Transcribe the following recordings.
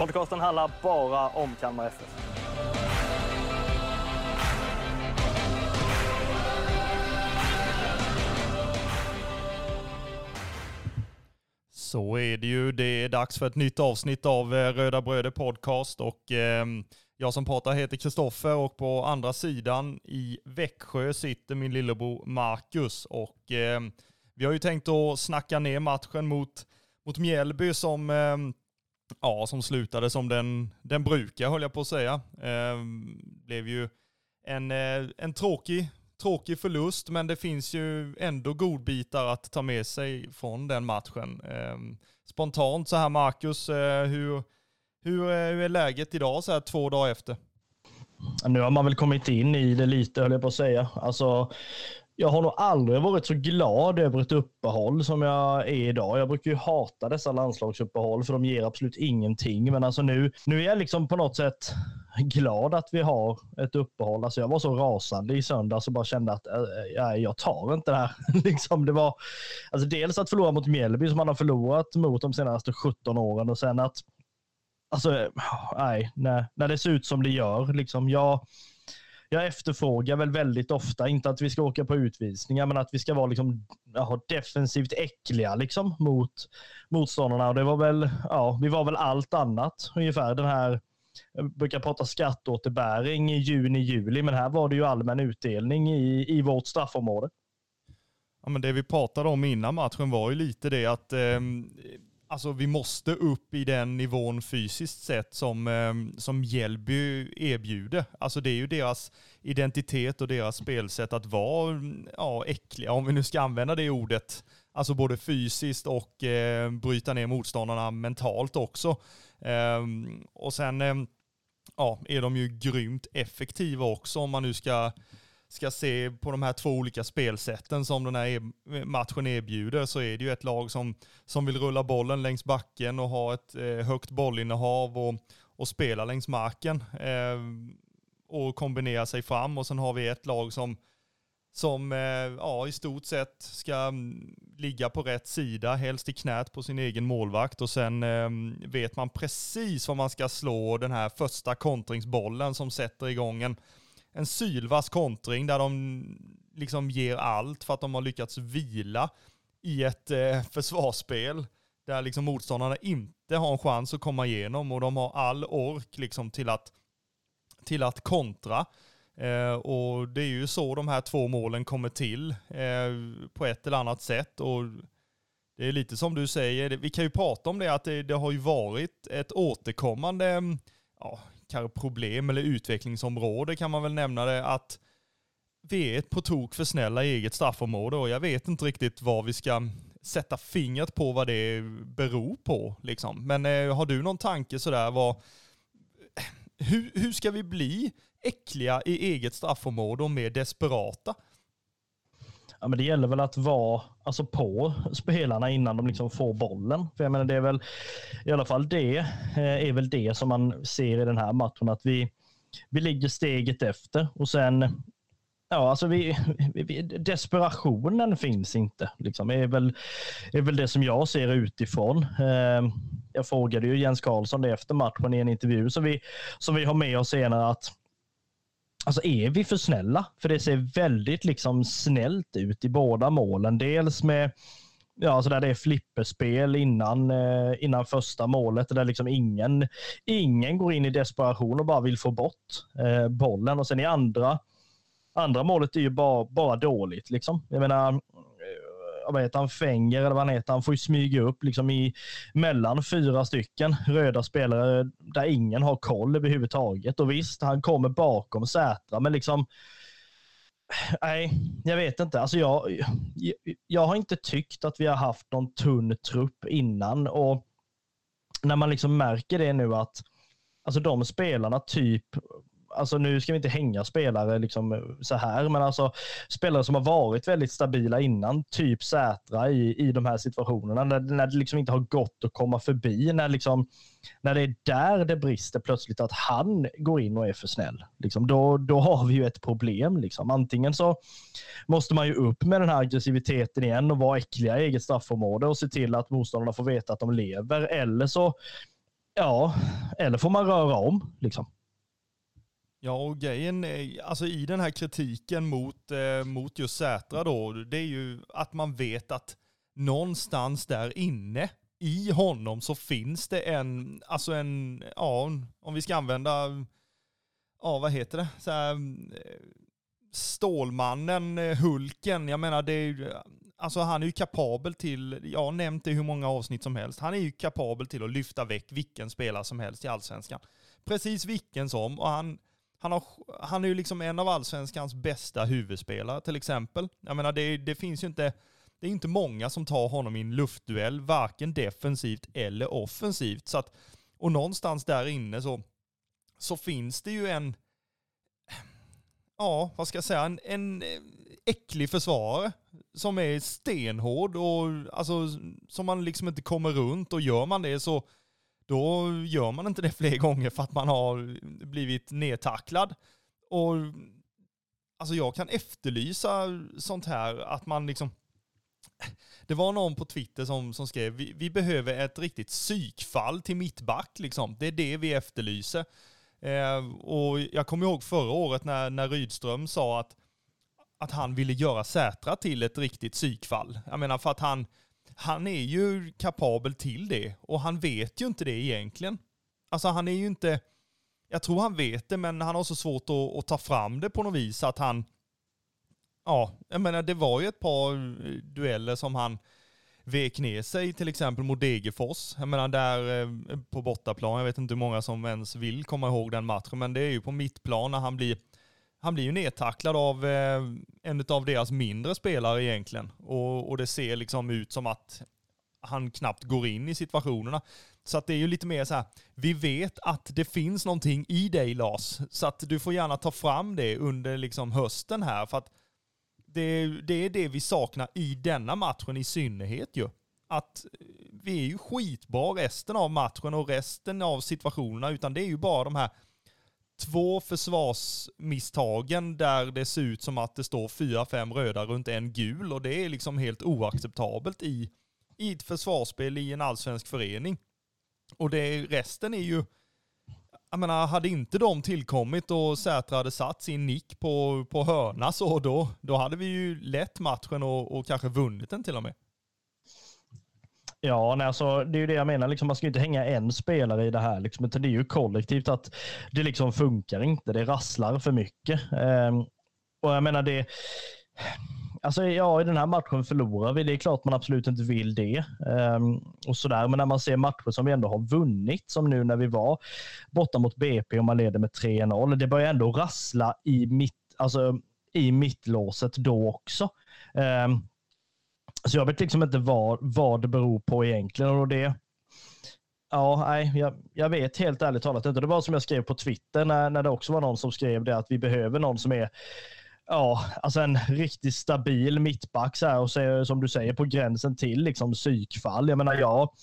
Podcasten handlar bara om Kalmar FF. Så är det ju. Det är dags för ett nytt avsnitt av eh, Röda Bröder Podcast och eh, jag som pratar heter Kristoffer och på andra sidan i Växjö sitter min lillebror Marcus och eh, vi har ju tänkt att snacka ner matchen mot, mot Mjällby som, eh, ja, som slutade som den, den brukar höll jag på att säga. Eh, blev ju en, eh, en tråkig tråkig förlust, men det finns ju ändå godbitar att ta med sig från den matchen. Eh, spontant så här Marcus, eh, hur, hur, eh, hur är läget idag så här två dagar efter? Nu har man väl kommit in i det lite höll jag på att säga. Alltså, jag har nog aldrig varit så glad över ett uppehåll som jag är idag. Jag brukar ju hata dessa landslagsuppehåll för de ger absolut ingenting. Men alltså nu, nu är jag liksom på något sätt glad att vi har ett uppehåll. Alltså jag var så rasande i söndags och bara kände att äh, äh jag tar inte det här. liksom det var, alltså dels att förlora mot Mjällby som man har förlorat mot de senaste 17 åren och sen att Alltså, äh, nej, nej, när det ser ut som det gör. Liksom, jag, jag efterfrågar väl väldigt ofta, inte att vi ska åka på utvisningar, men att vi ska vara liksom, ja, defensivt äckliga liksom, mot motståndarna. Och det var väl, ja, vi var väl allt annat ungefär. Den här, jag brukar prata skatteåterbäring i juni, juli, men här var det ju allmän utdelning i, i vårt straffområde. Ja, men det vi pratade om innan matchen var ju lite det att eh, alltså vi måste upp i den nivån fysiskt sett som, ehm, som Hjällby erbjuder. Alltså det är ju deras identitet och deras spelsätt att vara ja, äckliga, om vi nu ska använda det ordet. Alltså både fysiskt och eh, bryta ner motståndarna mentalt också. Eh, och sen eh, ja, är de ju grymt effektiva också om man nu ska ska se på de här två olika spelsätten som den här e- matchen erbjuder så är det ju ett lag som, som vill rulla bollen längs backen och ha ett eh, högt bollinnehav och, och spela längs marken eh, och kombinera sig fram. Och sen har vi ett lag som, som eh, ja, i stort sett ska mm, ligga på rätt sida, helst i knät på sin egen målvakt och sen eh, vet man precis vad man ska slå den här första kontringsbollen som sätter igång en en sylvass kontring där de liksom ger allt för att de har lyckats vila i ett eh, försvarsspel där liksom motståndarna inte har en chans att komma igenom och de har all ork liksom till att, till att kontra. Eh, och det är ju så de här två målen kommer till eh, på ett eller annat sätt. Och det är lite som du säger, vi kan ju prata om det att det, det har ju varit ett återkommande ja, kanske problem eller utvecklingsområde kan man väl nämna det, att vi är på tok för snälla i eget straffområde och jag vet inte riktigt vad vi ska sätta fingret på vad det beror på. Liksom. Men eh, har du någon tanke sådär vad, hur, hur ska vi bli äckliga i eget straffområde och mer desperata? Ja, men det gäller väl att vara alltså, på spelarna innan de liksom får bollen. För jag menar, det är väl i alla fall det eh, är väl det som man ser i den här matchen. Att vi, vi ligger steget efter och sen Ja, alltså vi, vi, desperationen finns inte. Liksom, är, väl, är väl det som jag ser utifrån. Eh, jag frågade ju Jens Karlsson det efter matchen i en intervju som vi, som vi har med oss senare att Alltså är vi för snälla? För det ser väldigt liksom snällt ut i båda målen. Dels med ja, så där det är flipperspel innan, eh, innan första målet där liksom ingen, ingen går in i desperation och bara vill få bort eh, bollen. Och sen i andra, andra målet är ju bara, bara dåligt. Liksom. Jag menar, vad heter han, Fenger eller vad han heter, han får ju smyga upp liksom i mellan fyra stycken röda spelare där ingen har koll överhuvudtaget. Och visst, han kommer bakom Sätra, men liksom Nej, jag vet inte. Alltså jag, jag, jag har inte tyckt att vi har haft någon tunn trupp innan och när man liksom märker det nu att alltså de spelarna typ alltså nu ska vi inte hänga spelare liksom så här, men alltså spelare som har varit väldigt stabila innan, typ Sätra i, i de här situationerna, när, när det liksom inte har gått att komma förbi, när, liksom, när det är där det brister plötsligt att han går in och är för snäll. Liksom, då, då har vi ju ett problem. Liksom. Antingen så måste man ju upp med den här aggressiviteten igen och vara äckliga i eget straffområde och se till att motståndarna får veta att de lever, eller så Ja, eller får man röra om. Liksom. Ja, och grejen alltså i den här kritiken mot, eh, mot just Sätra då, det är ju att man vet att någonstans där inne i honom så finns det en, alltså en, ja, om vi ska använda, ja vad heter det, så här, eh, Stålmannen, eh, Hulken, jag menar det är ju, alltså han är ju kapabel till, jag har nämnt det hur många avsnitt som helst, han är ju kapabel till att lyfta väck vilken spelare som helst i allsvenskan. Precis vilken som, och han, han, har, han är ju liksom en av allsvenskans bästa huvudspelare till exempel. Jag menar det, det finns ju inte, det är inte många som tar honom i en luftduell, varken defensivt eller offensivt. Så att, och någonstans där inne så, så finns det ju en, ja vad ska jag säga, en, en eh, äcklig försvarare som är stenhård och alltså som man liksom inte kommer runt och gör man det så då gör man inte det fler gånger för att man har blivit nedtacklad. Och alltså jag kan efterlysa sånt här, att man liksom det var någon på Twitter som, som skrev, vi, vi behöver ett riktigt psykfall till mittback liksom. Det är det vi efterlyser. Eh, och jag kommer ihåg förra året när, när Rydström sa att, att han ville göra Sätra till ett riktigt psykfall. Jag menar för att han, han är ju kapabel till det och han vet ju inte det egentligen. Alltså han är ju inte, jag tror han vet det men han har så svårt att, att ta fram det på något vis att han, ja, jag menar det var ju ett par eh, dueller som han vek ner sig till exempel mot Degerfors. Jag menar där eh, på bortaplan, jag vet inte hur många som ens vill komma ihåg den matchen, men det är ju på mittplan när han blir han blir ju nedtacklad av eh, en av deras mindre spelare egentligen. Och, och det ser liksom ut som att han knappt går in i situationerna. Så att det är ju lite mer så här, vi vet att det finns någonting i dig Lars, så att du får gärna ta fram det under liksom hösten här, för att det, det är det vi saknar i denna matchen i synnerhet ju. Att vi är ju skitbra resten av matchen och resten av situationerna, utan det är ju bara de här två försvarsmisstagen där det ser ut som att det står fyra, fem röda runt en gul och det är liksom helt oacceptabelt i, i ett försvarsspel i en allsvensk förening. Och det, resten är ju, jag menar, hade inte de tillkommit och Sätra hade satt sin nick på, på hörna så då, då hade vi ju lett matchen och, och kanske vunnit den till och med. Ja, nej, alltså, det är ju det jag menar. Liksom, man ska ju inte hänga en spelare i det här. Liksom, utan det är ju kollektivt att det liksom funkar inte. Det rasslar för mycket. Um, och jag menar det... Alltså ja, i den här matchen förlorar vi. Det är klart man absolut inte vill det. Um, och sådär. Men när man ser matcher som vi ändå har vunnit, som nu när vi var borta mot BP och man leder med 3-0. Det börjar ändå rassla i, mitt, alltså, i mittlåset då också. Um, så jag vet liksom inte vad, vad det beror på egentligen. Och det, ja, nej, jag, jag vet helt ärligt talat inte. Det var som jag skrev på Twitter när, när det också var någon som skrev det att vi behöver någon som är ja, alltså en riktigt stabil mittback så här, och så, som du säger på gränsen till liksom psykfall. Jag menar, ja,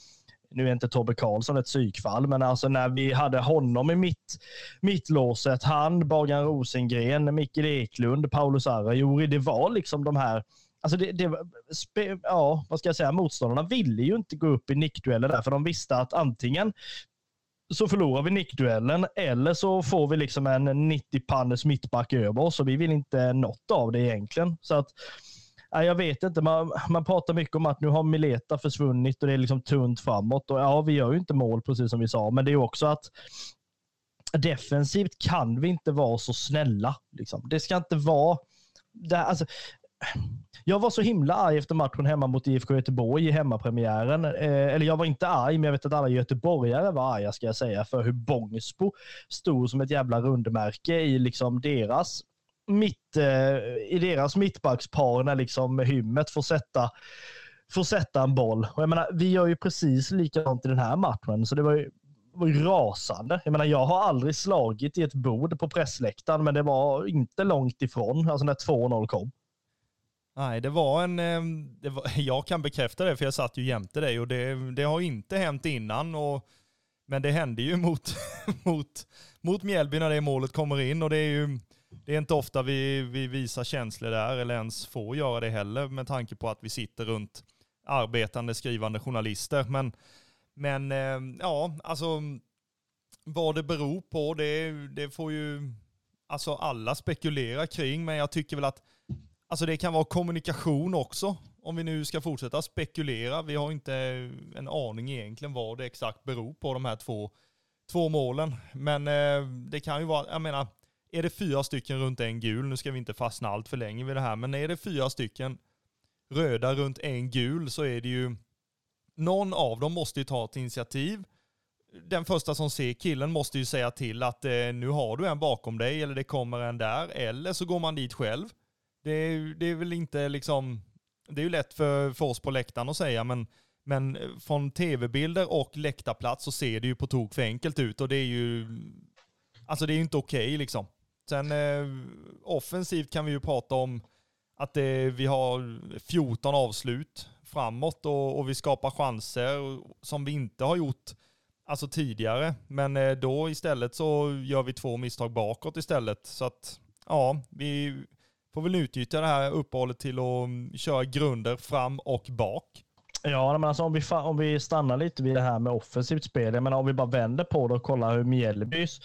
nu är inte Tobbe Karlsson ett psykfall, men alltså när vi hade honom i mitt, mittlåset, han, Bagan Rosengren, Mikael Eklund, Paulus Arajori, det var liksom de här Alltså det, det, ja, vad ska jag säga, motståndarna ville ju inte gå upp i nickdueller där, för de visste att antingen så förlorar vi nickduellen eller så får vi liksom en 90-pannes mittback över oss och vi vill inte något av det egentligen. Så att, jag vet inte, man, man pratar mycket om att nu har Mileta försvunnit och det är liksom tunt framåt. Och ja, vi gör ju inte mål precis som vi sa, men det är också att defensivt kan vi inte vara så snälla. Liksom. Det ska inte vara... Det, alltså, jag var så himla arg efter matchen hemma mot IFK Göteborg i hemmapremiären. Eh, eller jag var inte arg, men jag vet att alla göteborgare var arga ska jag säga, för hur Bångsbo stod som ett jävla rundmärke i liksom deras mitt, eh, i deras mittbackspar när liksom hymmet får sätta, får sätta en boll. Och jag menar, vi gör ju precis likadant i den här matchen, så det var ju rasande. Jag menar, jag har aldrig slagit i ett bord på pressläktaren, men det var inte långt ifrån, alltså när 2-0 kom. Nej, det var en... Eh, det var, jag kan bekräfta det, för jag satt ju jämte dig och det, det har inte hänt innan. Och, men det hände ju mot, mot, mot Mjällby när det målet kommer in och det är ju... Det är inte ofta vi, vi visar känslor där, eller ens får göra det heller, med tanke på att vi sitter runt arbetande, skrivande journalister. Men, men eh, ja, alltså vad det beror på, det, det får ju alltså alla spekulera kring, men jag tycker väl att Alltså det kan vara kommunikation också, om vi nu ska fortsätta spekulera. Vi har inte en aning egentligen vad det exakt beror på, de här två, två målen. Men eh, det kan ju vara, jag menar, är det fyra stycken runt en gul, nu ska vi inte fastna allt för länge vid det här, men är det fyra stycken röda runt en gul så är det ju, någon av dem måste ju ta ett initiativ. Den första som ser killen måste ju säga till att eh, nu har du en bakom dig eller det kommer en där, eller så går man dit själv. Det är, det är väl inte liksom, det är ju lätt för, för oss på läktaren att säga, men, men eh, från tv-bilder och läktarplats så ser det ju på tok för enkelt ut och det är ju, alltså det är ju inte okej okay, liksom. Sen eh, offensivt kan vi ju prata om att det, vi har 14 avslut framåt och, och vi skapar chanser som vi inte har gjort alltså tidigare. Men eh, då istället så gör vi två misstag bakåt istället. Så att ja, vi, får väl utnyttja det här uppehållet till att mm, köra grunder fram och bak. Ja, men alltså om vi, om vi stannar lite vid det här med offensivt spel. Jag menar om vi bara vänder på det och kollar hur Mjällbys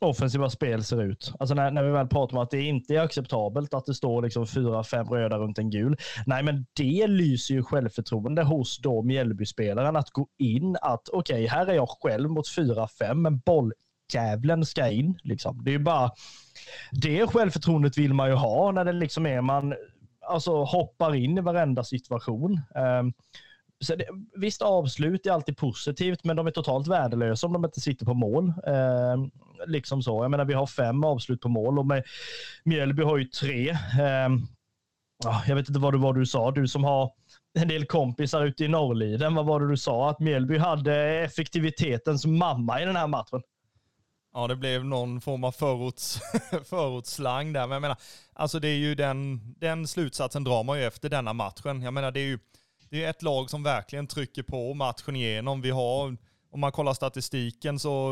offensiva spel ser ut. Alltså när, när vi väl pratar om att det inte är acceptabelt att det står liksom fyra, fem röda runt en gul. Nej, men det lyser ju självförtroende hos då Mjällby-spelaren att gå in att okej, okay, här är jag själv mot fyra, fem, men Djävulen ska in. Liksom. Det är bara det självförtroendet vill man ju ha när det liksom är man alltså, hoppar in i varenda situation. Um, så det, visst, avslut är alltid positivt, men de är totalt värdelösa om de inte sitter på mål. Eh, liksom så. Jag menar, vi har fem avslut på mål och med Mjällby har ju tre. Eh, jag vet inte vad det var du sa, du som har en del kompisar ute i Norrliden. Vad var det du sa? Att Mjällby hade effektivitetens mamma i den här matchen. Ja, det blev någon form av förorts, förortsslang där. Men jag menar, alltså det är ju den, den slutsatsen drar man ju efter denna matchen. Jag menar, det är ju det är ett lag som verkligen trycker på matchen igenom. Vi har, om man kollar statistiken så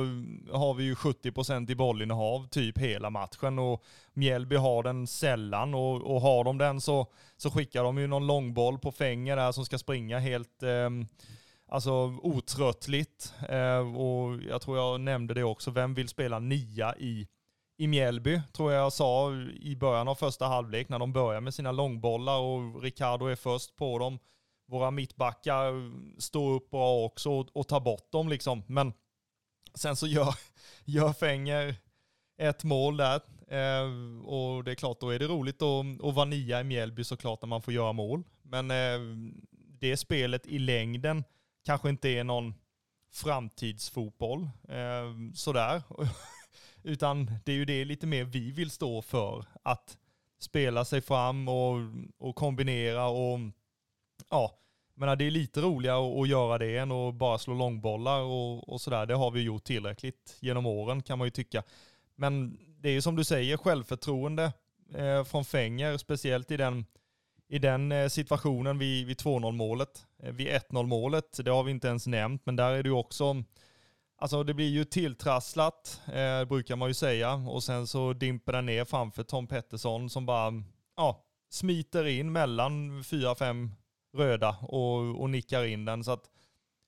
har vi ju 70% i bollinnehav typ hela matchen och Mjällby har den sällan och, och har de den så, så skickar de ju någon långboll på Fänger där som ska springa helt eh, alltså otröttligt. Eh, och jag tror jag nämnde det också, vem vill spela nia i i Mjällby, tror jag jag sa i början av första halvlek när de börjar med sina långbollar och Ricardo är först på dem våra mittbackar står upp bra också och, och tar bort dem liksom. Men sen så gör, gör Fänger ett mål där. Eh, och det är klart, då är det roligt att, att vara nia i Mjällby såklart när man får göra mål. Men eh, det spelet i längden kanske inte är någon framtidsfotboll eh, sådär. Utan det är ju det lite mer vi vill stå för. Att spela sig fram och, och kombinera och ja, men det är lite roligare att göra det än att bara slå långbollar och, och sådär. Det har vi gjort tillräckligt genom åren kan man ju tycka. Men det är ju som du säger, självförtroende eh, från Fänger, speciellt i den, i den eh, situationen vid, vid 2-0 målet. Eh, vid 1-0 målet, det har vi inte ens nämnt, men där är det ju också, alltså det blir ju tilltrasslat, eh, brukar man ju säga, och sen så dimper den ner framför Tom Pettersson som bara, ja, smiter in mellan fyra, fem röda och, och nickar in den. Så att,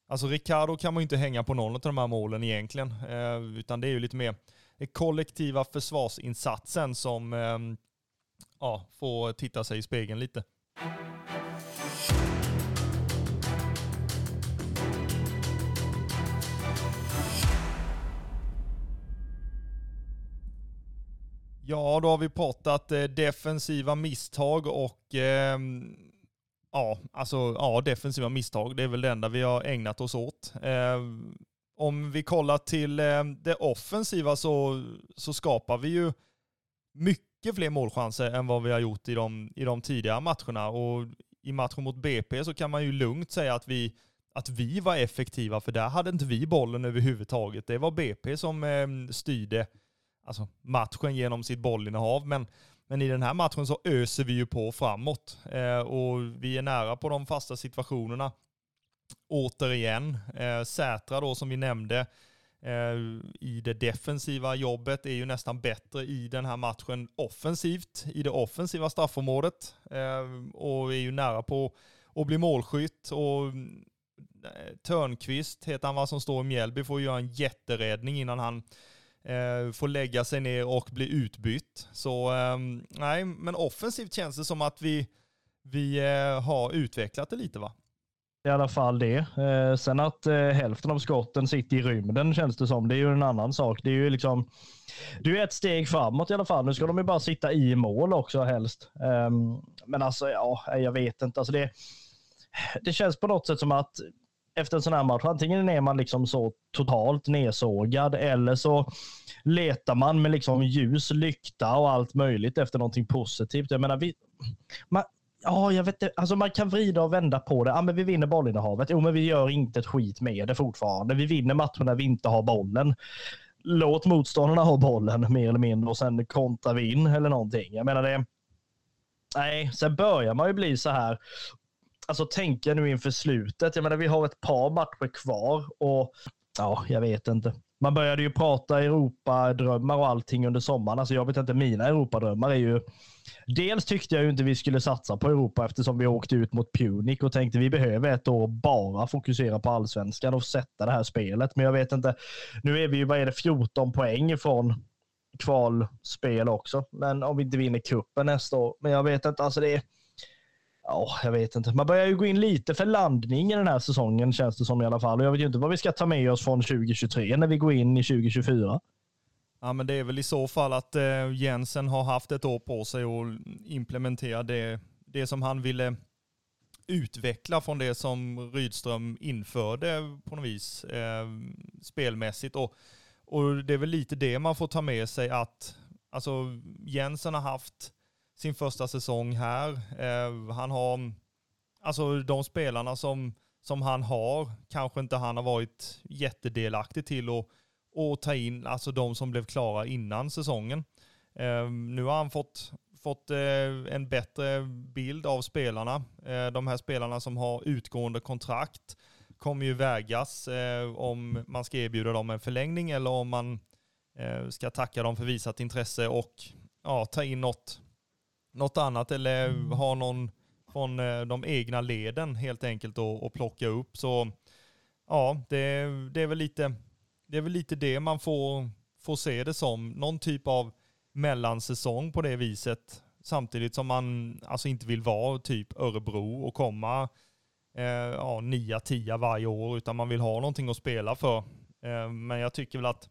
alltså Ricardo kan man ju inte hänga på någon av de här målen egentligen, eh, utan det är ju lite mer den kollektiva försvarsinsatsen som eh, ja, få titta sig i spegeln lite. Ja, då har vi pratat eh, defensiva misstag och eh, Ja, alltså ja, defensiva misstag. Det är väl det enda vi har ägnat oss åt. Eh, om vi kollar till eh, det offensiva så, så skapar vi ju mycket fler målchanser än vad vi har gjort i de, i de tidigare matcherna. Och i matchen mot BP så kan man ju lugnt säga att vi, att vi var effektiva, för där hade inte vi bollen överhuvudtaget. Det var BP som eh, styrde alltså, matchen genom sitt bollinnehav, men, men i den här matchen så öser vi ju på framåt eh, och vi är nära på de fasta situationerna. Återigen, eh, Sätra då som vi nämnde, Eh, i det defensiva jobbet är ju nästan bättre i den här matchen offensivt, i det offensiva straffområdet eh, och är ju nära på att bli målskytt och eh, Törnqvist heter han vad som står i Mjällby får göra en jätteräddning innan han eh, får lägga sig ner och bli utbytt. Så ehm, nej, men offensivt känns det som att vi, vi har utvecklat det lite va? I alla fall det. Eh, sen att eh, hälften av skotten sitter i rymden känns det som. Det är ju en annan sak. Det är ju liksom, det är ett steg framåt i alla fall. Nu ska de ju bara sitta i mål också helst. Eh, men alltså, ja, jag vet inte. Alltså det, det känns på något sätt som att efter en sån här match, antingen är man liksom så totalt nedsågad eller så letar man med liksom ljus, lykta och allt möjligt efter någonting positivt. Jag menar, vi, man, Ja, jag vet inte. Alltså man kan vrida och vända på det. Ja, men vi vinner bollinnehavet. Jo, men vi gör inte ett skit med det fortfarande. Vi vinner matcher när vi inte har bollen. Låt motståndarna ha bollen mer eller mindre och sen kontrar vi in eller någonting. Jag menar det. Nej, sen börjar man ju bli så här. Alltså tänka nu inför slutet. Jag menar, vi har ett par matcher kvar och ja, jag vet inte. Man började ju prata Europadrömmar och allting under sommaren. Alltså jag vet inte, mina Europadrömmar är ju Dels tyckte jag ju inte vi skulle satsa på Europa eftersom vi åkte ut mot Punic och tänkte vi behöver ett år bara fokusera på allsvenskan och sätta det här spelet. Men jag vet inte. Nu är vi ju, vad är det, 14 poäng från kvalspel också. Men om vi inte vinner kuppen nästa år. Men jag vet inte, alltså det är Ja, jag vet inte. Man börjar ju gå in lite för landning i den här säsongen känns det som i alla fall. Och jag vet ju inte vad vi ska ta med oss från 2023 när vi går in i 2024. Ja, men det är väl i så fall att eh, Jensen har haft ett år på sig att implementera det, det som han ville utveckla från det som Rydström införde på något vis eh, spelmässigt. Och, och det är väl lite det man får ta med sig att alltså, Jensen har haft sin första säsong här. Eh, han har, alltså de spelarna som, som han har, kanske inte han har varit jättedelaktig till och och ta in alltså de som blev klara innan säsongen. Eh, nu har han fått, fått eh, en bättre bild av spelarna. Eh, de här spelarna som har utgående kontrakt kommer ju vägas eh, om man ska erbjuda dem en förlängning eller om man ska tacka dem för visat intresse och ja, ta in något, något annat eller ha någon från de egna leden helt enkelt och, och plocka upp. Så ja, det, det är väl lite det är väl lite det man får, får se det som. Någon typ av mellansäsong på det viset. Samtidigt som man alltså inte vill vara typ Örebro och komma eh, ja, 9-10 varje år, utan man vill ha någonting att spela för. Eh, men jag tycker väl att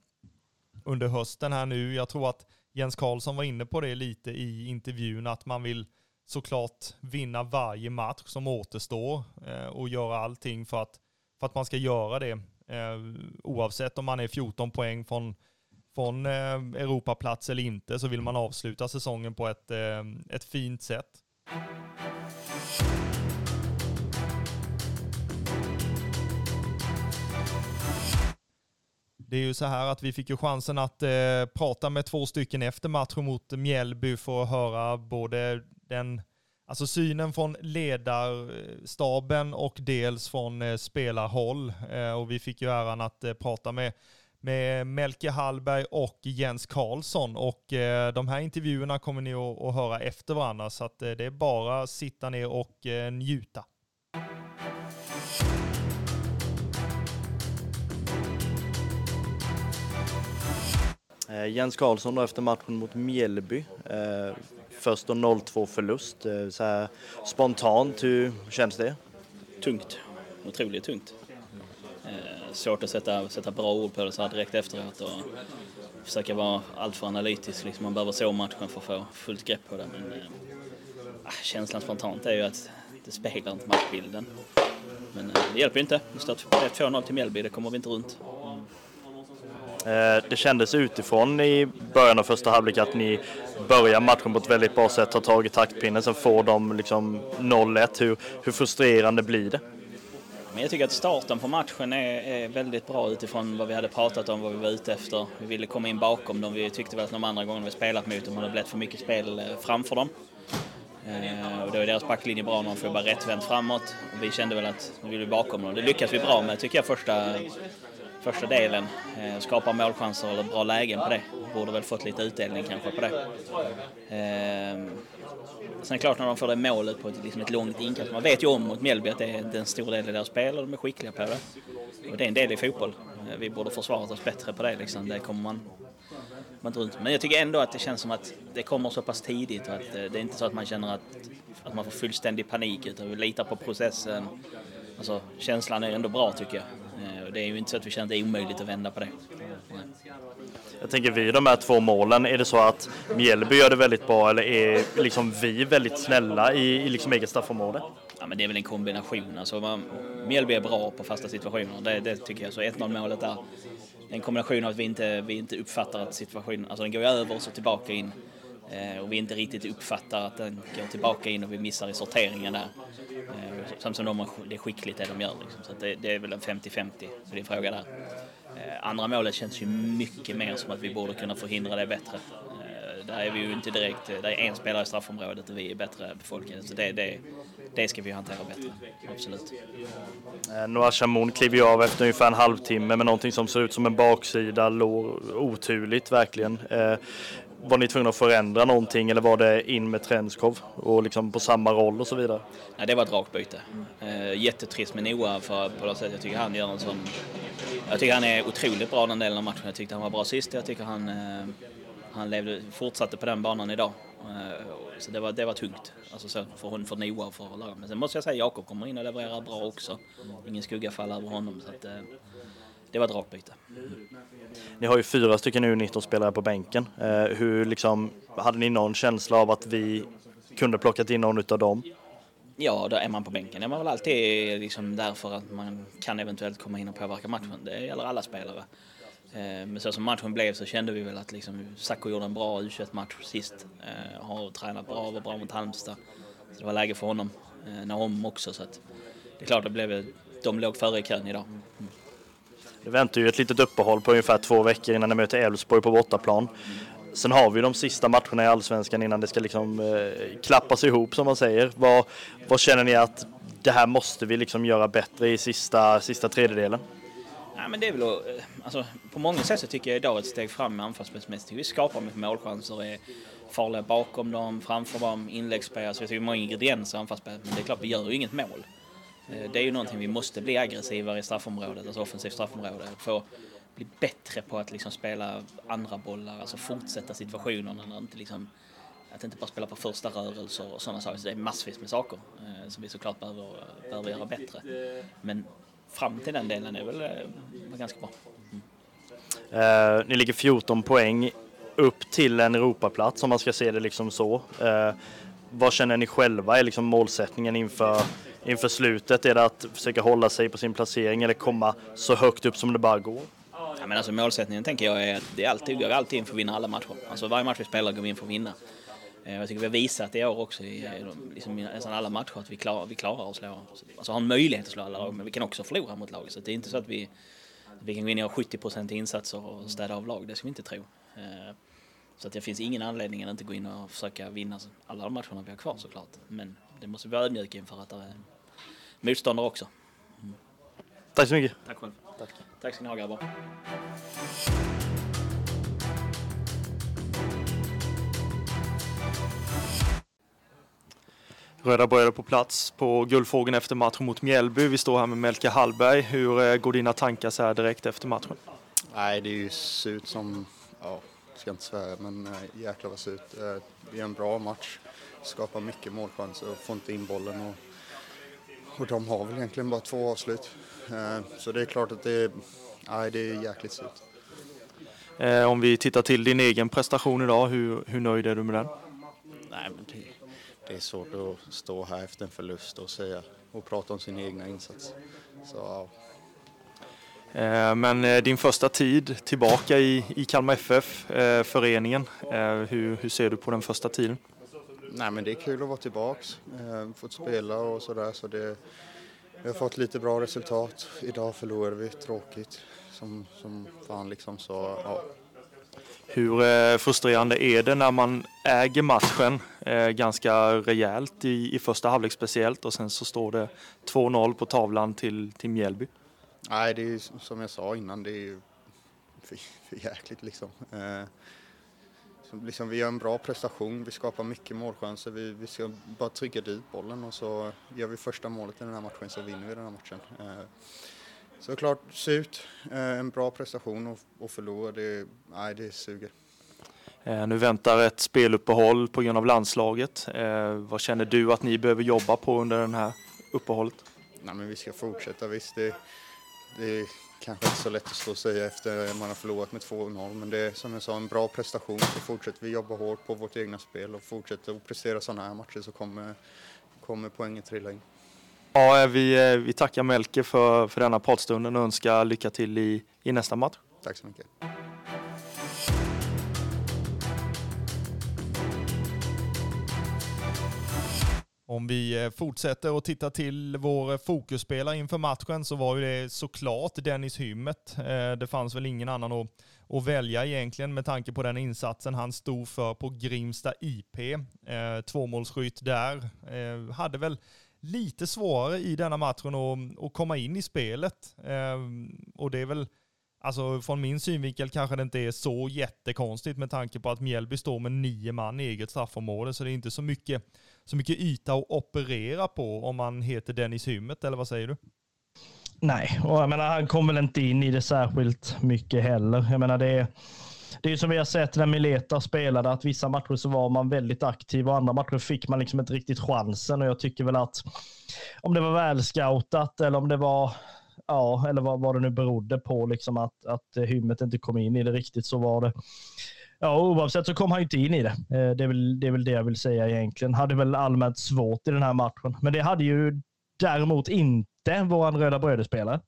under hösten här nu, jag tror att Jens Karlsson var inne på det lite i intervjun, att man vill såklart vinna varje match som återstår eh, och göra allting för att, för att man ska göra det. Eh, oavsett om man är 14 poäng från, från eh, Europaplats eller inte så vill man avsluta säsongen på ett, ett fint sätt. Det är ju så här att vi fick ju chansen att eh, prata med två stycken efter matchen mot Mjällby för att höra både den Alltså synen från ledarstaben och dels från eh, spelarhåll. Eh, och vi fick ju äran att eh, prata med, med Melke Hallberg och Jens Karlsson. Och eh, de här intervjuerna kommer ni att, att höra efter varandra. Så att eh, det är bara att sitta ner och eh, njuta. Eh, Jens Karlsson då efter matchen mot Mjällby eh, först och 0-2 förlust. Eh, så här, spontant, hur känns det? Tungt, otroligt tungt. Svårt att sätta, sätta bra ord på det så här direkt efteråt och försöka vara alltför analytisk. Liksom man behöver så matchen för att få fullt grepp på det. Men äh, känslan spontant är ju att det speglar inte matchbilden. Men det hjälper ju inte. Det står 2-0 till Mjällby, det kommer vi inte runt. Eh, det kändes utifrån i början av första halvlek att ni börjar matchen på ett väldigt bra sätt, tar tag i taktpinnen, sen får de liksom 0-1. Hur, hur frustrerande blir det? Men jag tycker att starten på matchen är, är, väldigt bra utifrån vad vi hade pratat om, vad vi var ute efter. Vi ville komma in bakom dem. Vi tyckte väl att de andra gångerna vi spelat mot dem hade blivit för mycket spel eh, framför dem. Eh, och då är deras backlinje bra när de får bara rättvänt framåt. Och vi kände väl att vi ville bakom dem. Det lyckas vi bra med tycker jag första, första delen. Eh, skapa målchanser eller bra lägen på det. Borde väl fått lite utdelning kanske på det. Ehm, sen är det klart när de får det målet på ett, liksom ett långt inkast. Man vet ju om mot Mjällby att det är en stor del i deras spel och de är skickliga på det. Och det är en del i fotboll. Eh, vi borde försvarat oss bättre på det liksom. Det kommer man man runt. Men jag tycker ändå att det känns som att det kommer så pass tidigt och att eh, det är inte så att man känner att, att man får fullständig panik utan vi litar på processen. Alltså, känslan är ändå bra tycker jag. Eh, det är ju inte så att vi känner att det är omöjligt att vända på det. Jag tänker vid de här två målen, är det så att Mjällby gör det väldigt bra eller är liksom vi väldigt snälla i, i liksom eget straffområde? Ja, men det är väl en kombination. Alltså, man, Mjällby är bra på fasta situationer, det, det tycker jag. Så 1-0 målet där en kombination av att vi inte, vi inte uppfattar att situationen, alltså den går över och så tillbaka in. Eh, och vi inte riktigt uppfattar att den går tillbaka in och vi missar i sorteringen där. Eh, Samtidigt samt som de, det är skickligt det de gör liksom. Så det, det, är väl en 50-50 på din fråga där. Eh, andra målet känns ju mycket mer som att vi borde kunna förhindra det bättre. Där är vi ju inte direkt, det är en spelare i straffområdet och vi är bättre befolkade. Så det, det, det ska vi hantera bättre, absolut. Noah Shamoun kliver ju av efter ungefär en halvtimme med någonting som ser ut som en baksida lår. Oturligt verkligen. Var ni tvungna att förändra någonting eller var det in med Trenskov och liksom på samma roll och så vidare? Nej, det var ett rakt byte. Eh, jättetrist med Noah för på något sätt. Jag tycker han gör en sån... Jag tycker han är otroligt bra den delen av matchen. Jag tyckte han var bra sist. Jag tycker han, eh, han levde, fortsatte på den banan idag. Eh, så det var, det var tungt. Alltså så för, för Noah och för laget. Men sen måste jag säga Jakob kommer in och levererar bra också. Ingen skugga faller över honom. Så att, eh, det var ett rakt byte. Ni har ju fyra stycken U19-spelare på bänken. Eh, hur liksom, hade ni någon känsla av att vi kunde plockat in någon av dem? Ja, då är man på bänken. är man väl alltid liksom därför att man kan eventuellt komma in och påverka matchen. Det gäller alla spelare. Eh, men så som matchen blev så kände vi väl att liksom Sacco gjorde en bra U21-match sist. Eh, har tränat bra och var bra mot Halmstad. Så det var läge för honom. Naom också så att det är klart det blev, de låg före i kön idag. Mm. Det väntar ju ett litet uppehåll på ungefär två veckor innan ni möter Elfsborg på bortaplan. Sen har vi de sista matcherna i Allsvenskan innan det ska liksom eh, klappas ihop som man säger. Vad, vad känner ni att det här måste vi liksom göra bättre i sista, sista tredjedelen? Ja, men det är väl, eh, alltså, på många sätt så tycker jag idag ett steg fram anfallsmässigt. Vi skapar mycket målchanser, är farliga bakom dem, framför dem, inläggsspel. Så jag tycker många ingredienser i anfallsspelet, men det är klart vi gör ju inget mål. Eh, det är ju någonting vi måste bli aggressivare i straffområdet, alltså offensivt straffområde. Få bli bättre på att liksom spela andra bollar, alltså fortsätta situationerna inte liksom att inte bara spela på första rörelser och sådana saker. Så det är massvis med saker eh, som vi såklart behöver, behöver göra bättre. Men fram till den delen är väl eh, ganska bra. Mm. Eh, ni ligger 14 poäng upp till en Europaplats om man ska se det liksom så. Eh, vad känner ni själva är liksom målsättningen inför, inför slutet? Är det att försöka hålla sig på sin placering eller komma så högt upp som det bara går? Ja, men alltså målsättningen tänker jag är att det är alltid, vi går alltid in för att vinna alla matcher. Alltså varje match vi spelar går vi in för att vinna. Eh, jag tycker vi har visat i år också i eh, liksom, nästan alla matcher att vi klarar, vi klarar att slå, alltså har en möjlighet att slå alla lag, men vi kan också förlora mot lag. Så det är inte så att vi, vi kan gå in och göra 70% insatser och städa av lag, det ska vi inte tro. Eh, så att det finns ingen anledning att inte gå in och försöka vinna alla de matcherna vi har kvar såklart. Men det måste vi vara ödmjuka inför att det är motståndare också. Mm. Tack så mycket. Tack själv. Tack. Tack ska ni ha grabbar. Röda bröder på plats på Guldfågeln efter matchen mot Mjällby. Vi står här med Melke Hallberg. Hur eh, går dina tankar så här direkt efter matchen? Nej, det är ju surt som, ja, ska inte svära, men äh, jäklar vad surt. Äh, det är en bra match, skapar mycket målchanser och får inte in bollen. Och, och de har väl egentligen bara två avslut. Äh, så det är klart att det är, nej, det är jäkligt surt. om vi tittar till din egen prestation idag, hur, hur nöjd är du med den? Nej, men det, det är svårt att stå här efter en förlust och säga och prata om sin egna insats. Så, ja. Eh, men eh, din första tid tillbaka i, i Kalmar FF, eh, föreningen, hur, hur ser du på den första tiden? Nej men det är kul att vara tillbaks, fått spela och sådär så det, vi har fått lite bra resultat. Idag förlorade vi, tråkigt som, som fan liksom så ja. Hur eh, frustrerande är det när man äger matchen eh, ganska rejält i, i första halvlek speciellt och sen så står det 2-0 på tavlan till, till Mjällby? Nej, det är som jag sa innan, det är ju för, för jäkligt liksom. Eh, liksom. Vi gör en bra prestation, vi skapar mycket målchanser, vi, vi ska bara trycka dit bollen och så gör vi första målet i den här matchen så vinner vi den här matchen. Eh, Såklart surt. Eh, en bra prestation och, och förlora, det, nej, det suger. Eh, nu väntar ett speluppehåll på grund av landslaget. Vad känner du att ni behöver jobba på under det här uppehållet? Nej, men vi ska fortsätta visst. Det, det kanske inte så lätt att stå och säga efter man har förlorat med 2-0 men det är som jag sa en bra prestation så fortsätter vi jobba hårt på vårt egna spel och fortsätter att prestera sådana här matcher så kommer, kommer poängen trilla in. Ja, vi, vi tackar Melke för, för denna poddstunden och önskar lycka till i, i nästa match. Tack så mycket. Om vi eh, fortsätter och tittar till vår eh, fokusspelare inför matchen så var ju det såklart Dennis Hymmet. Eh, det fanns väl ingen annan att, att välja egentligen med tanke på den insatsen han stod för på Grimsta IP. Tvåmålsskytt där. Hade väl lite svårare i denna matchen att, att komma in i spelet. Och det är väl Alltså från min synvinkel kanske det inte är så jättekonstigt med tanke på att Mjällby står med nio man i eget straffområde, så det är inte så mycket, så mycket yta att operera på om man heter Dennis Hymmet, eller vad säger du? Nej, och jag menar, han kom väl inte in i det särskilt mycket heller. Jag menar, det är, det är som vi har sett när Mileta spelade, att vissa matcher så var man väldigt aktiv och andra matcher fick man liksom inte riktigt chansen. Och jag tycker väl att om det var välscoutat eller om det var ja, eller vad, vad det nu berodde på, liksom att, att hymmet inte kom in i det riktigt så var det. Ja, oavsett så kom han inte in i det. Eh, det är, väl, det är väl det jag vill säga egentligen. Hade väl allmänt svårt i den här matchen. Men det hade ju däremot inte våran röda brödespelare.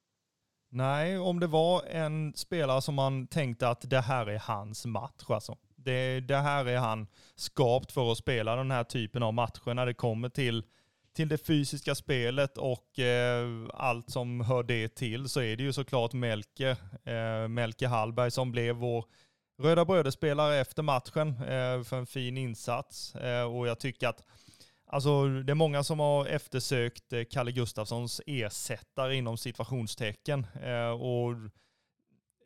Nej, om det var en spelare som man tänkte att det här är hans match alltså. Det, det här är han skapt för att spela den här typen av matcher när det kommer till till det fysiska spelet och eh, allt som hör det till så är det ju såklart Melke, eh, Melke Hallberg som blev vår Röda Bröder-spelare efter matchen eh, för en fin insats. Eh, och jag tycker att Alltså det är många som har eftersökt eh, Kalle Gustafssons ersättare inom situationstecken. Eh, och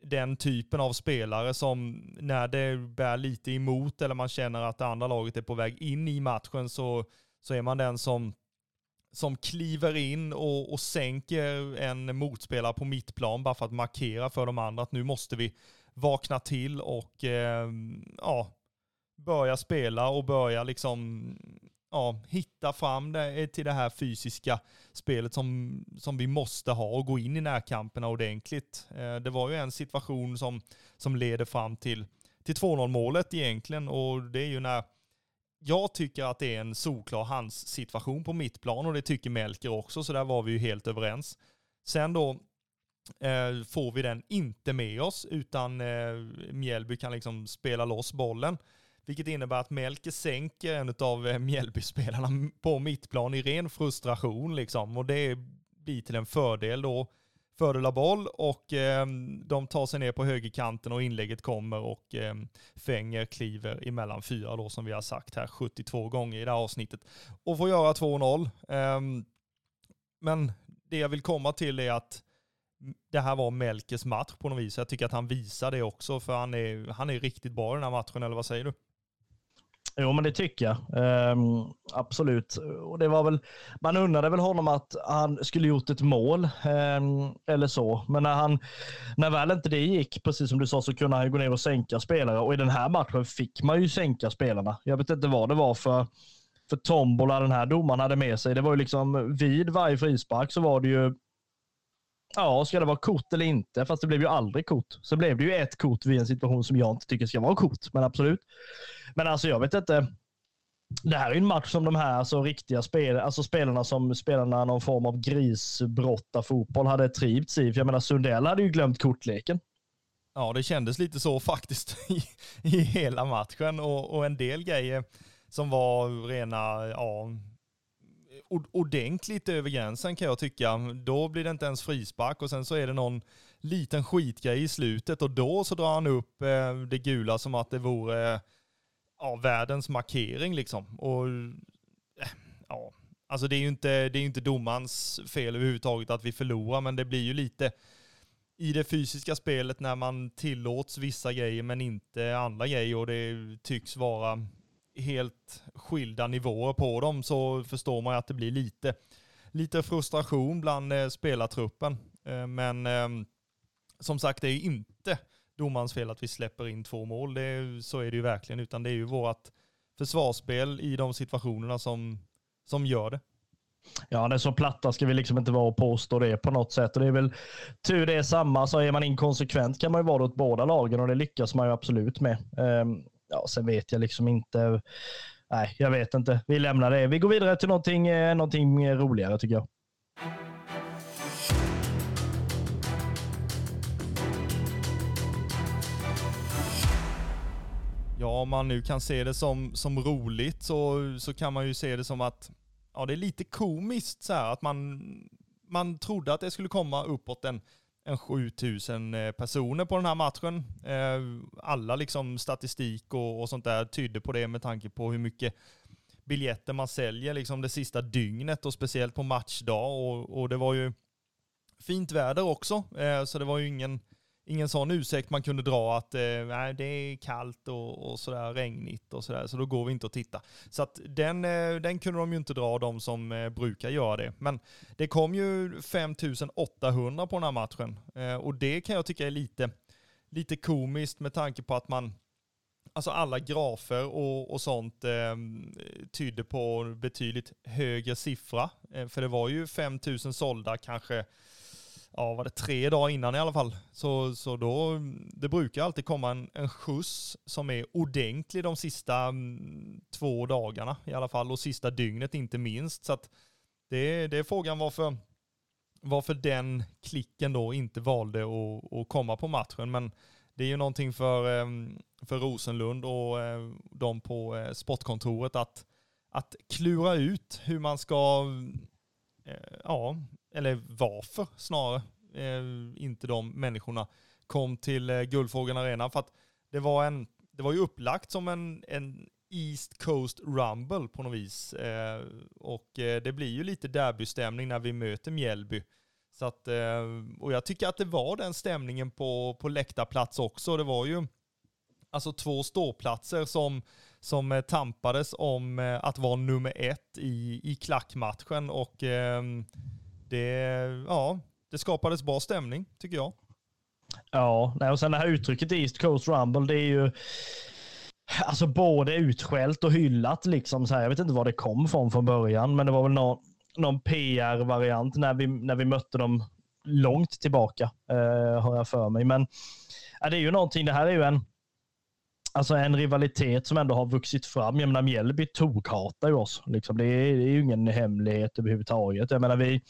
den typen av spelare som när det bär lite emot eller man känner att det andra laget är på väg in i matchen så, så är man den som som kliver in och, och sänker en motspelare på mittplan bara för att markera för de andra att nu måste vi vakna till och eh, ja, börja spela och börja liksom ja, hitta fram det, eh, till det här fysiska spelet som, som vi måste ha och gå in i närkamperna ordentligt. Eh, det var ju en situation som, som leder fram till, till 2-0 målet egentligen och det är ju när jag tycker att det är en solklar hans situation på mittplan och det tycker Melker också, så där var vi ju helt överens. Sen då Eh, får vi den inte med oss, utan eh, Mjällby kan liksom spela loss bollen. Vilket innebär att Melker sänker eh, en av eh, Mjällbyspelarna Mjällby-spelarna på mittplan i ren frustration liksom. Och det blir till en fördel då fördel av boll och eh, de tar sig ner på högerkanten och inlägget kommer och eh, Fänger kliver emellan fyra då som vi har sagt här 72 gånger i det här avsnittet och får göra 2-0. Eh, men det jag vill komma till är att det här var Melkes match på något vis. Jag tycker att han visar det också för han är, han är riktigt bra i den här matchen, eller vad säger du? Jo, men det tycker jag. Um, absolut. Och det var väl, man undrade väl honom att han skulle gjort ett mål um, eller så. Men när, han, när väl inte det gick, precis som du sa, så kunde han gå ner och sänka spelare. Och i den här matchen fick man ju sänka spelarna. Jag vet inte vad det var för, för tombola den här domaren hade med sig. Det var ju liksom vid varje frispark så var det ju Ja, ska det vara kort eller inte? Fast det blev ju aldrig kort. Så blev det ju ett kort vid en situation som jag inte tycker ska vara kort, men absolut. Men alltså jag vet inte. Det här är ju en match som de här alltså, riktiga spel, alltså spelarna som spelarna någon form av grisbrotta fotboll hade trivts i. För jag menar Sundell hade ju glömt kortleken. Ja, det kändes lite så faktiskt i, i hela matchen och, och en del grejer som var rena, ja, ordentligt över gränsen kan jag tycka. Då blir det inte ens frispark och sen så är det någon liten skitgrej i slutet och då så drar han upp eh, det gula som att det vore eh, ja, världens markering liksom. Och eh, ja, alltså det är ju inte, det är inte domarens fel överhuvudtaget att vi förlorar, men det blir ju lite i det fysiska spelet när man tillåts vissa grejer men inte andra grejer och det tycks vara helt skilda nivåer på dem så förstår man att det blir lite, lite frustration bland eh, spelartruppen. Eh, men ehm, som sagt, det är inte domarens fel att vi släpper in två mål. Det är, så är det ju verkligen, utan det är ju vårt försvarsspel i de situationerna som, som gör det. Ja, det är så platta ska vi liksom inte vara och påstå det på något sätt. Och det är väl tur det är samma, så är man inkonsekvent kan man ju vara åt båda lagen och det lyckas man ju absolut med. Um, ja, sen vet jag liksom inte. Nej, jag vet inte. Vi lämnar det. Vi går vidare till någonting, eh, någonting roligare tycker jag. Ja, om man nu kan se det som, som roligt så, så kan man ju se det som att ja, det är lite komiskt så här att man, man trodde att det skulle komma uppåt en, en 7000 eh, personer på den här matchen. Eh, alla liksom statistik och, och sånt där tydde på det med tanke på hur mycket biljetter man säljer liksom det sista dygnet och speciellt på matchdag och, och det var ju fint väder också, eh, så det var ju ingen ingen sån ursäkt man kunde dra att eh, nej, det är kallt och, och sådär regnigt och sådär, så då går vi inte och titta. Så att den, eh, den kunde de ju inte dra, de som eh, brukar göra det. Men det kom ju 5800 på den här matchen eh, och det kan jag tycka är lite, lite komiskt med tanke på att man Alltså alla grafer och, och sånt eh, tyder på betydligt högre siffra. Eh, för det var ju 5000 sålda kanske ja, var det tre dagar innan i alla fall. Så, så då, det brukar alltid komma en, en skjuts som är ordentlig de sista mm, två dagarna i alla fall och sista dygnet inte minst. Så att det, det är frågan varför, varför den klicken då inte valde att, att komma på matchen. Men det är ju någonting för, mm, för Rosenlund och mm, de på mm, sportkontoret att, att klura ut hur man ska ja, eller varför snarare, eh, inte de människorna kom till eh, Guldfågeln Arena. För att det var, en, det var ju upplagt som en, en East Coast Rumble på något vis. Eh, och eh, det blir ju lite derbystämning när vi möter Mjällby. Så att, eh, och jag tycker att det var den stämningen på, på läktarplats också. Det var ju alltså två ståplatser som, som eh, tampades om att vara nummer ett i, i klackmatchen. Och ehm, det, ja, det skapades bra stämning, tycker jag. Ja, och sen det här uttrycket East Coast Rumble, det är ju alltså både utskällt och hyllat. Liksom så här. Jag vet inte var det kom från från början, men det var väl någon, någon PR-variant när vi, när vi mötte dem långt tillbaka, eh, har jag för mig. Men ja, det är ju någonting, det här är ju en alltså en rivalitet som ändå har vuxit fram. Jag menar Mjällby tokhatar ju oss. Liksom. Det, är, det är ju ingen hemlighet överhuvudtaget. Jag menar, vi,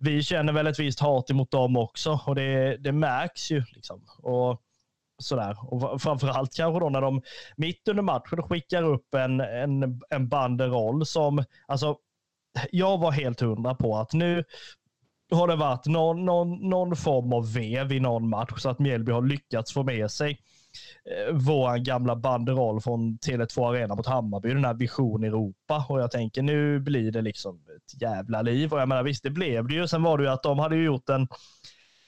vi känner väl ett visst hat emot dem också och det, det märks ju. Liksom. Och sådär. Och framförallt kanske då när de mitt under matchen skickar upp en, en, en banderoll som, alltså jag var helt hundra på att nu har det varit någon, någon, någon form av vev i någon match så att Mjällby har lyckats få med sig Eh, vår gamla banderoll från Tele2 Arena mot Hammarby, den här Vision Europa. Och jag tänker nu blir det liksom ett jävla liv. Och jag menar visst, det blev det ju. Sen var det ju att de hade gjort en,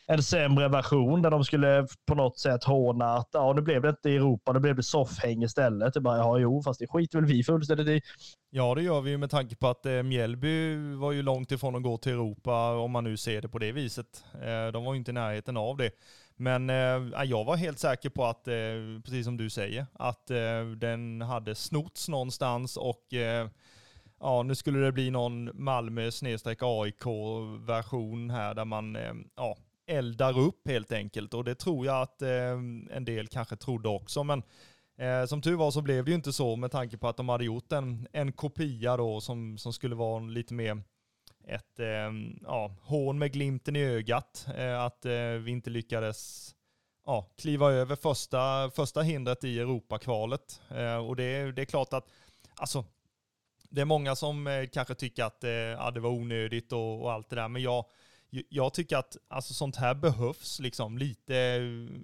en sämre version där de skulle på något sätt håna att ja, nu blev det inte Europa, nu blev det soffhäng istället. Det bara, ja, jo, fast det skiter väl vi fullständigt i. Ja, det gör vi ju med tanke på att eh, Mjällby var ju långt ifrån att gå till Europa, om man nu ser det på det viset. Eh, de var ju inte i närheten av det. Men eh, jag var helt säker på att, eh, precis som du säger, att eh, den hade snotts någonstans och eh, ja, nu skulle det bli någon Malmö AIK version här där man eh, ja, eldar upp helt enkelt. Och det tror jag att eh, en del kanske trodde också. Men eh, som tur var så blev det ju inte så med tanke på att de hade gjort en, en kopia då som, som skulle vara lite mer ett eh, ja, hån med glimten i ögat eh, att eh, vi inte lyckades ja, kliva över första, första hindret i Europakvalet. Eh, och det, det är klart att alltså, det är många som eh, kanske tycker att eh, ja, det var onödigt och, och, allt det där, men jag, jag tycker att alltså, sånt här behövs, liksom lite,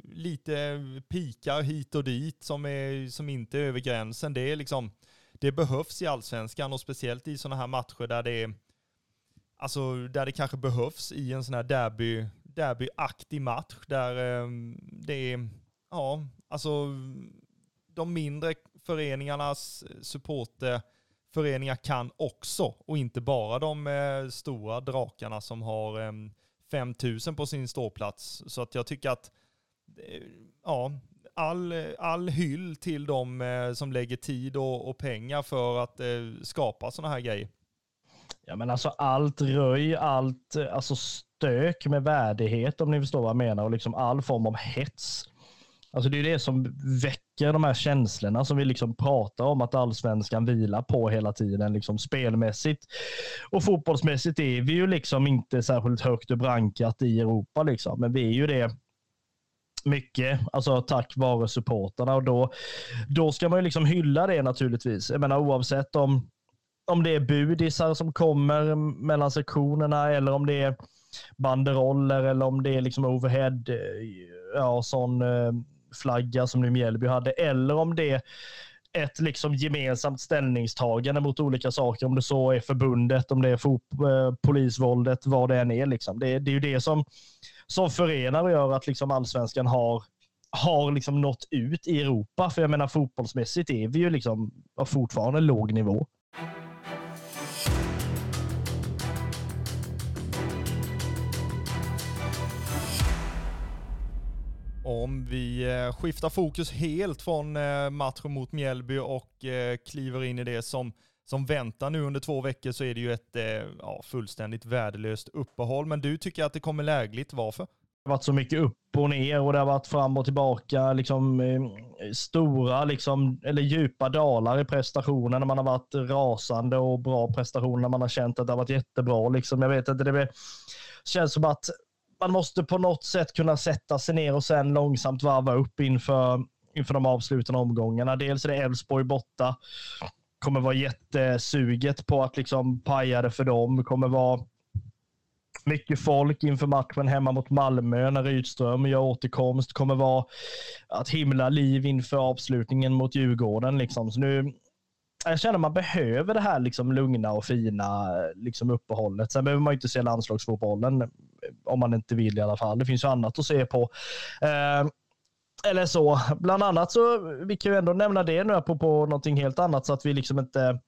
lite pikar hit och dit som, är, som inte är över gränsen. Det, är liksom, det behövs i allsvenskan och speciellt i sådana här matcher där det är Alltså där det kanske behövs i en sån här derby, derbyaktig match där eh, det är, ja, alltså de mindre föreningarnas supporterföreningar kan också och inte bara de eh, stora drakarna som har eh, 5000 på sin ståplats. Så att jag tycker att, eh, ja, all, all hyll till de eh, som lägger tid och, och pengar för att eh, skapa sådana här grejer. Ja, men alltså allt röj, allt eh, alltså stök med värdighet om ni förstår vad jag menar och liksom all form av hets. Alltså det är det som väcker de här känslorna som vi liksom pratar om att allsvenskan vilar på hela tiden, liksom spelmässigt. Och fotbollsmässigt är vi ju liksom inte särskilt högt och brankat i Europa, liksom. men vi är ju det mycket, alltså tack vare supporterna och då, då ska man ju liksom hylla det naturligtvis. Jag menar oavsett om om det är budisar som kommer mellan sektionerna eller om det är banderoller eller om det är liksom overhead, eh, ja, sån eh, flagga som nu Mjällby hade, eller om det är ett liksom gemensamt ställningstagande mot olika saker, om det så är förbundet, om det är fot- eh, polisvåldet, vad det än är. Liksom. Det, det är ju det som, som förenar och gör att liksom allsvenskan har har liksom nått ut i Europa. För jag menar fotbollsmässigt är vi ju liksom fortfarande låg nivå. Om vi eh, skiftar fokus helt från eh, matchen mot Mjällby och eh, kliver in i det som, som väntar nu under två veckor så är det ju ett ja, fullständigt värdelöst uppehåll. Men du tycker att det kommer lägligt. Varför? Det har varit så mycket upp och ner och det har varit fram och tillbaka. Liksom, stora liksom, eller djupa dalar i prestationen när man har varit rasande och bra prestationer när man har känt att det har varit jättebra. Liksom. Jag vet inte, det känns som att man måste på något sätt kunna sätta sig ner och sen långsamt varva upp inför, inför de avslutande omgångarna. Dels är det Elfsborg borta. Kommer vara jättesuget på att liksom paja det för dem. Kommer vara mycket folk inför matchen hemma mot Malmö när Rydström gör återkomst. Kommer vara att himla liv inför avslutningen mot Djurgården. Liksom. Så nu, jag känner att man behöver det här liksom lugna och fina liksom uppehållet. Sen behöver man inte se landslagsfotbollen om man inte vill i alla fall. Det finns ju annat att se på. Eh, eller så. Bland annat så, vi kan ju ändå nämna det nu på, på någonting helt annat så att vi liksom inte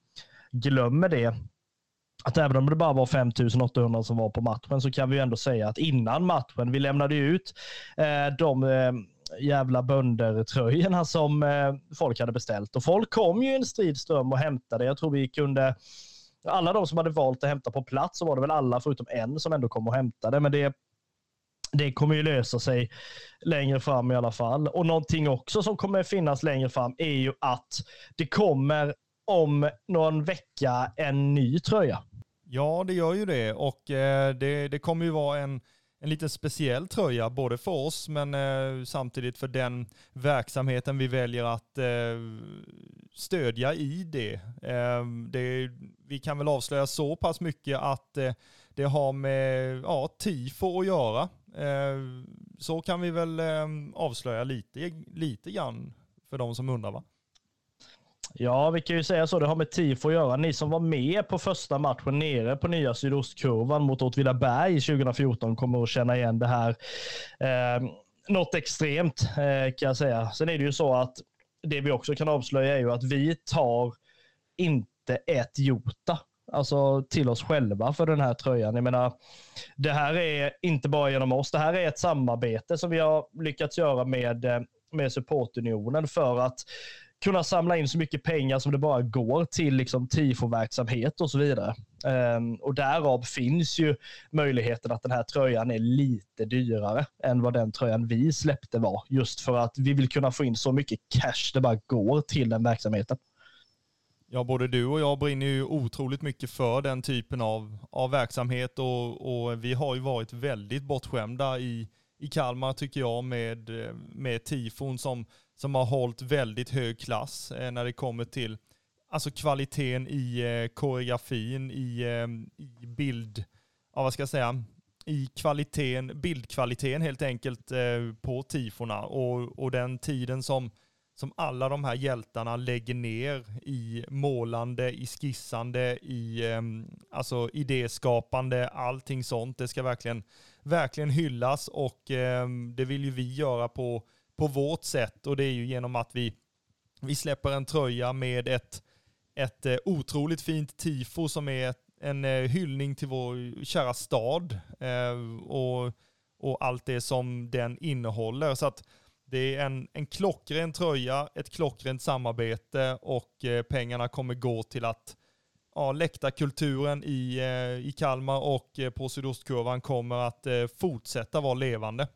glömmer det. Att även om det bara var 5800 som var på matchen så kan vi ju ändå säga att innan matchen, vi lämnade ut eh, de eh, jävla böndertröjorna som eh, folk hade beställt. Och folk kom ju i en stridström och hämtade. Jag tror vi kunde alla de som hade valt att hämta på plats så var det väl alla förutom en som ändå kom och hämtade. Men det, det kommer ju lösa sig längre fram i alla fall. Och någonting också som kommer finnas längre fram är ju att det kommer om någon vecka en ny tröja. Ja, det gör ju det och eh, det, det kommer ju vara en en liten speciell tröja, både för oss men eh, samtidigt för den verksamheten vi väljer att eh, stödja i det. Eh, det. Vi kan väl avslöja så pass mycket att eh, det har med ja, tifo att göra. Eh, så kan vi väl eh, avslöja lite, lite grann för de som undrar va? Ja, vi kan ju säga så. Det har med tifo att göra. Ni som var med på första matchen nere på nya sydostkurvan mot Åtvidaberg 2014 kommer att känna igen det här. Eh, något extremt eh, kan jag säga. Sen är det ju så att det vi också kan avslöja är ju att vi tar inte ett jota alltså till oss själva för den här tröjan. Jag menar, det här är inte bara genom oss. Det här är ett samarbete som vi har lyckats göra med, eh, med supportunionen för att kunna samla in så mycket pengar som det bara går till liksom tifoverksamhet och så vidare. Um, och därav finns ju möjligheten att den här tröjan är lite dyrare än vad den tröjan vi släppte var. Just för att vi vill kunna få in så mycket cash det bara går till den verksamheten. Ja, både du och jag brinner ju otroligt mycket för den typen av, av verksamhet och, och vi har ju varit väldigt bortskämda i, i Kalmar tycker jag med, eh, med tifon som som har hållit väldigt hög klass eh, när det kommer till alltså kvaliteten i eh, koreografin, i, eh, i bild, ja vad ska jag säga, i kvaliteten, bildkvaliteten helt enkelt eh, på tifona och, och den tiden som, som alla de här hjältarna lägger ner i målande, i skissande, i eh, alltså idéskapande, allting sånt. Det ska verkligen, verkligen hyllas och eh, det vill ju vi göra på, på vårt sätt och det är ju genom att vi, vi släpper en tröja med ett, ett eh, otroligt fint tifo som är ett en eh, hyllning till vår kära stad eh, och, och allt det som den innehåller. Så att det är en, en klockren tröja, ett klockrent samarbete och eh, pengarna kommer gå till att ja, läktarkulturen i, i Kalmar och på sydostkurvan kommer att fortsätta vara levande.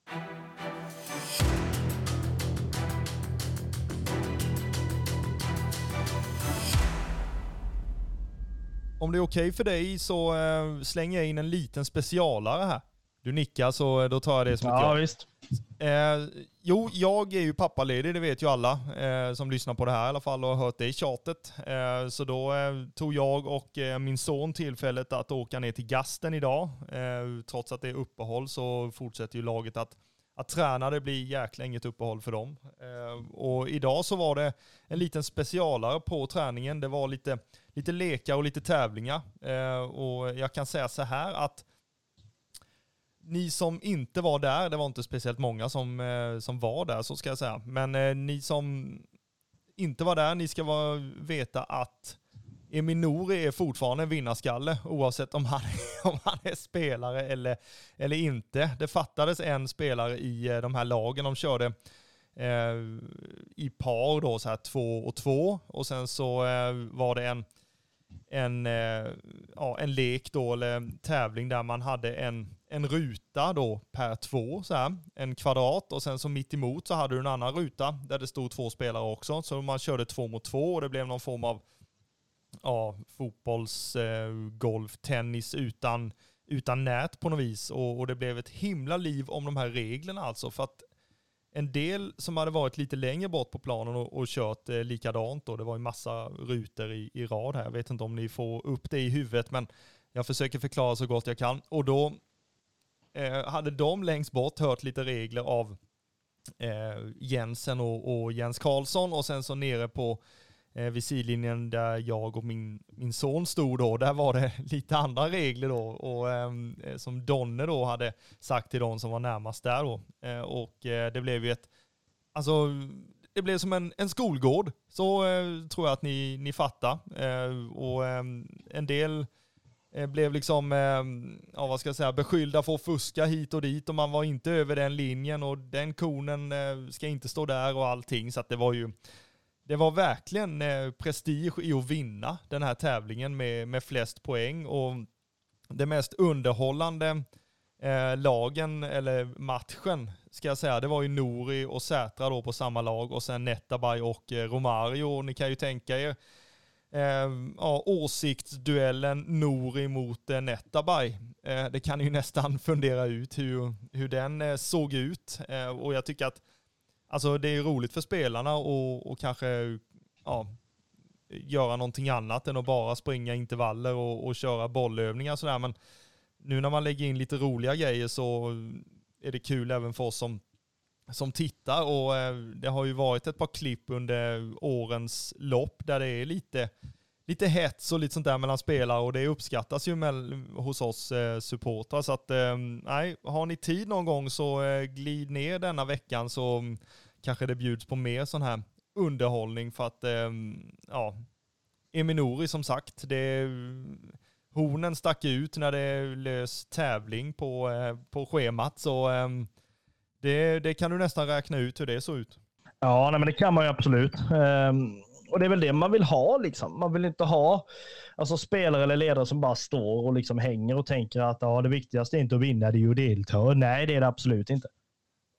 Om det är okej okay för dig så eh, slänger jag in en liten specialare här. Du nickar så då tar jag det som ett ja. visst. Jo, jag är ju pappaledig, det vet ju alla eh, som lyssnar på det här i alla fall och har hört det i tjatet. Eh, så då eh, tog jag och eh, min son tillfället att åka ner till Gasten idag. Eh, trots att det är uppehåll så fortsätter ju laget att att träna, det blir jäkla inget uppehåll för dem. Eh, och idag så var det en liten specialare på träningen. Det var lite, lite lekar och lite tävlingar. Eh, och jag kan säga så här att ni som inte var där, det var inte speciellt många som, eh, som var där, så ska jag säga. Men eh, ni som inte var där, ni ska vara, veta att Eminori är fortfarande en vinnarskalle oavsett om han, om han är spelare eller, eller inte. Det fattades en spelare i eh, de här lagen. De körde eh, i par då, så här två och två. Och sen så eh, var det en, en, eh, ja, en lek då, eller tävling där man hade en, en ruta då per två, så här, en kvadrat. Och sen så mitt emot så hade du en annan ruta där det stod två spelare också. Så man körde två mot två och det blev någon form av ja, fotbolls, eh, golf, tennis utan, utan nät på något vis. Och, och, det blev ett himla liv om de här reglerna alltså. För att en del som hade varit lite längre bort på planen och, och kört eh, likadant då, det var ju massa rutor i, i rad här. Jag vet inte om ni får upp det i huvudet, men jag försöker förklara så gott jag kan. Och då eh, hade de längst bort hört lite regler av eh, Jensen och, och Jens Karlsson och sen så nere på eh, vid sidlinjen där jag och min, min son stod då, där var det lite andra regler då och ehm, eh, som Donne då hade sagt till de som var närmast där då. Eh, och eh, det blev ju ett, alltså det blev som en, en skolgård, så eh, tror jag att ni, ni fattar. Eh, och ehm, en del Eh, blev liksom, ehm, ja vad ska jag säga, beskyllda för att fuska hit och dit och man var inte över den linjen och den konen eh, ska inte stå där och allting. Så att det var ju, det var verkligen eh, prestige i att vinna den här tävlingen med, med flest poäng och det mest underhållande eh, lagen, eller matchen, ska jag säga, det var ju Nori och Sätra då på samma lag och sen Netabay och Romario. Och ni kan ju tänka er eh, ja, åsiktsduellen Nori mot eh, Netabay. Eh, det kan ni ju nästan fundera ut hur, hur den eh, såg ut. Eh, och jag tycker att Alltså det är roligt för spelarna och, och kanske ja, göra någonting annat än att bara springa intervaller och, och köra bollövningar och sådär. Men nu när man lägger in lite roliga grejer så är det kul även för oss som, som tittar och eh, det har ju varit ett par klipp under årens lopp där det är lite lite hets och lite sånt där mellan spelare och det uppskattas ju med, hos oss eh, supportrar. Så att eh, nej, har ni tid någon gång så eh, glid ner denna veckan så um, kanske det bjuds på mer sån här underhållning för att eh, ja, Eminori som sagt, det hornen stack ut när det lös tävling på, eh, på schemat så eh, det, det kan du nästan räkna ut hur det såg ut. Ja, nej, men det kan man ju absolut. Um och det är väl det man vill ha. Liksom. Man vill inte ha alltså, spelare eller ledare som bara står och liksom hänger och tänker att ja, det viktigaste är inte att vinna, det är ju att delta. Nej, det är det absolut inte.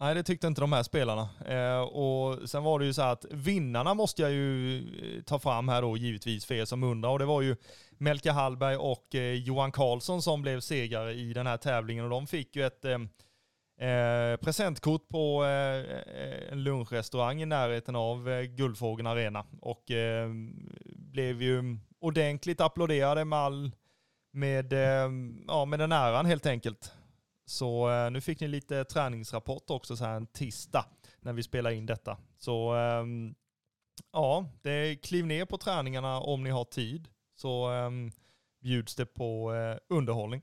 Nej, det tyckte inte de här spelarna. Eh, och sen var det ju så att vinnarna måste jag ju eh, ta fram här då givetvis för er som undrar. Och det var ju Melke Hallberg och eh, Johan Karlsson som blev segrare i den här tävlingen och de fick ju ett eh, Eh, presentkort på eh, en lunchrestaurang i närheten av eh, Guldfågeln Arena och eh, blev ju ordentligt applåderade med, all, med, eh, ja, med den äran helt enkelt. Så eh, nu fick ni lite träningsrapport också så här en tisdag när vi spelar in detta. Så eh, ja, det kliv ner på träningarna om ni har tid så eh, bjuds det på eh, underhållning.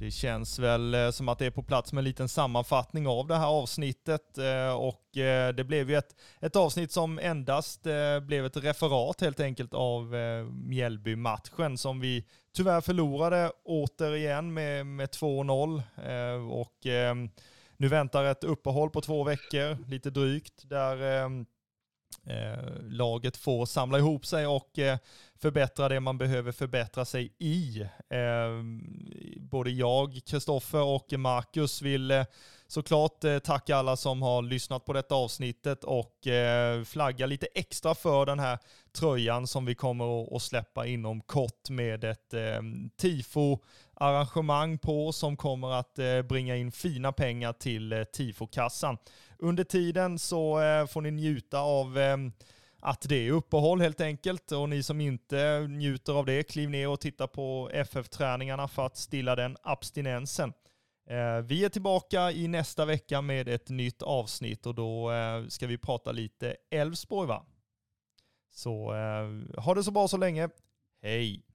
Det känns väl eh, som att det är på plats med en liten sammanfattning av det här avsnittet eh, och eh, det blev ju ett, ett avsnitt som endast blev ett referat helt enkelt av Mjällby-matchen som vi tyvärr förlorade återigen med, med 2-0 och nu väntar ett uppehåll på två veckor, lite drygt, där Eh, laget får samla ihop sig och eh, förbättra det man behöver förbättra sig i. Eh, både jag, Kristoffer och Marcus vill eh, såklart eh, tacka alla som har lyssnat på detta avsnittet och eh, flagga lite extra för den här tröjan som vi kommer att släppa inom kort med ett eh, tifo-arrangemang på som kommer att eh, bringa in fina pengar till eh, tifokassan. Under tiden så eh, får ni njuta av ehm, att det är uppehåll helt enkelt. Och ni som inte njuter av det, kliv ner och titta på FF-träningarna för att stilla den abstinensen. Eh, vi är tillbaka i nästa vecka med ett nytt avsnitt och då eh, ska vi prata lite Elfsborg va? Så ha det så bra så länge. Hej!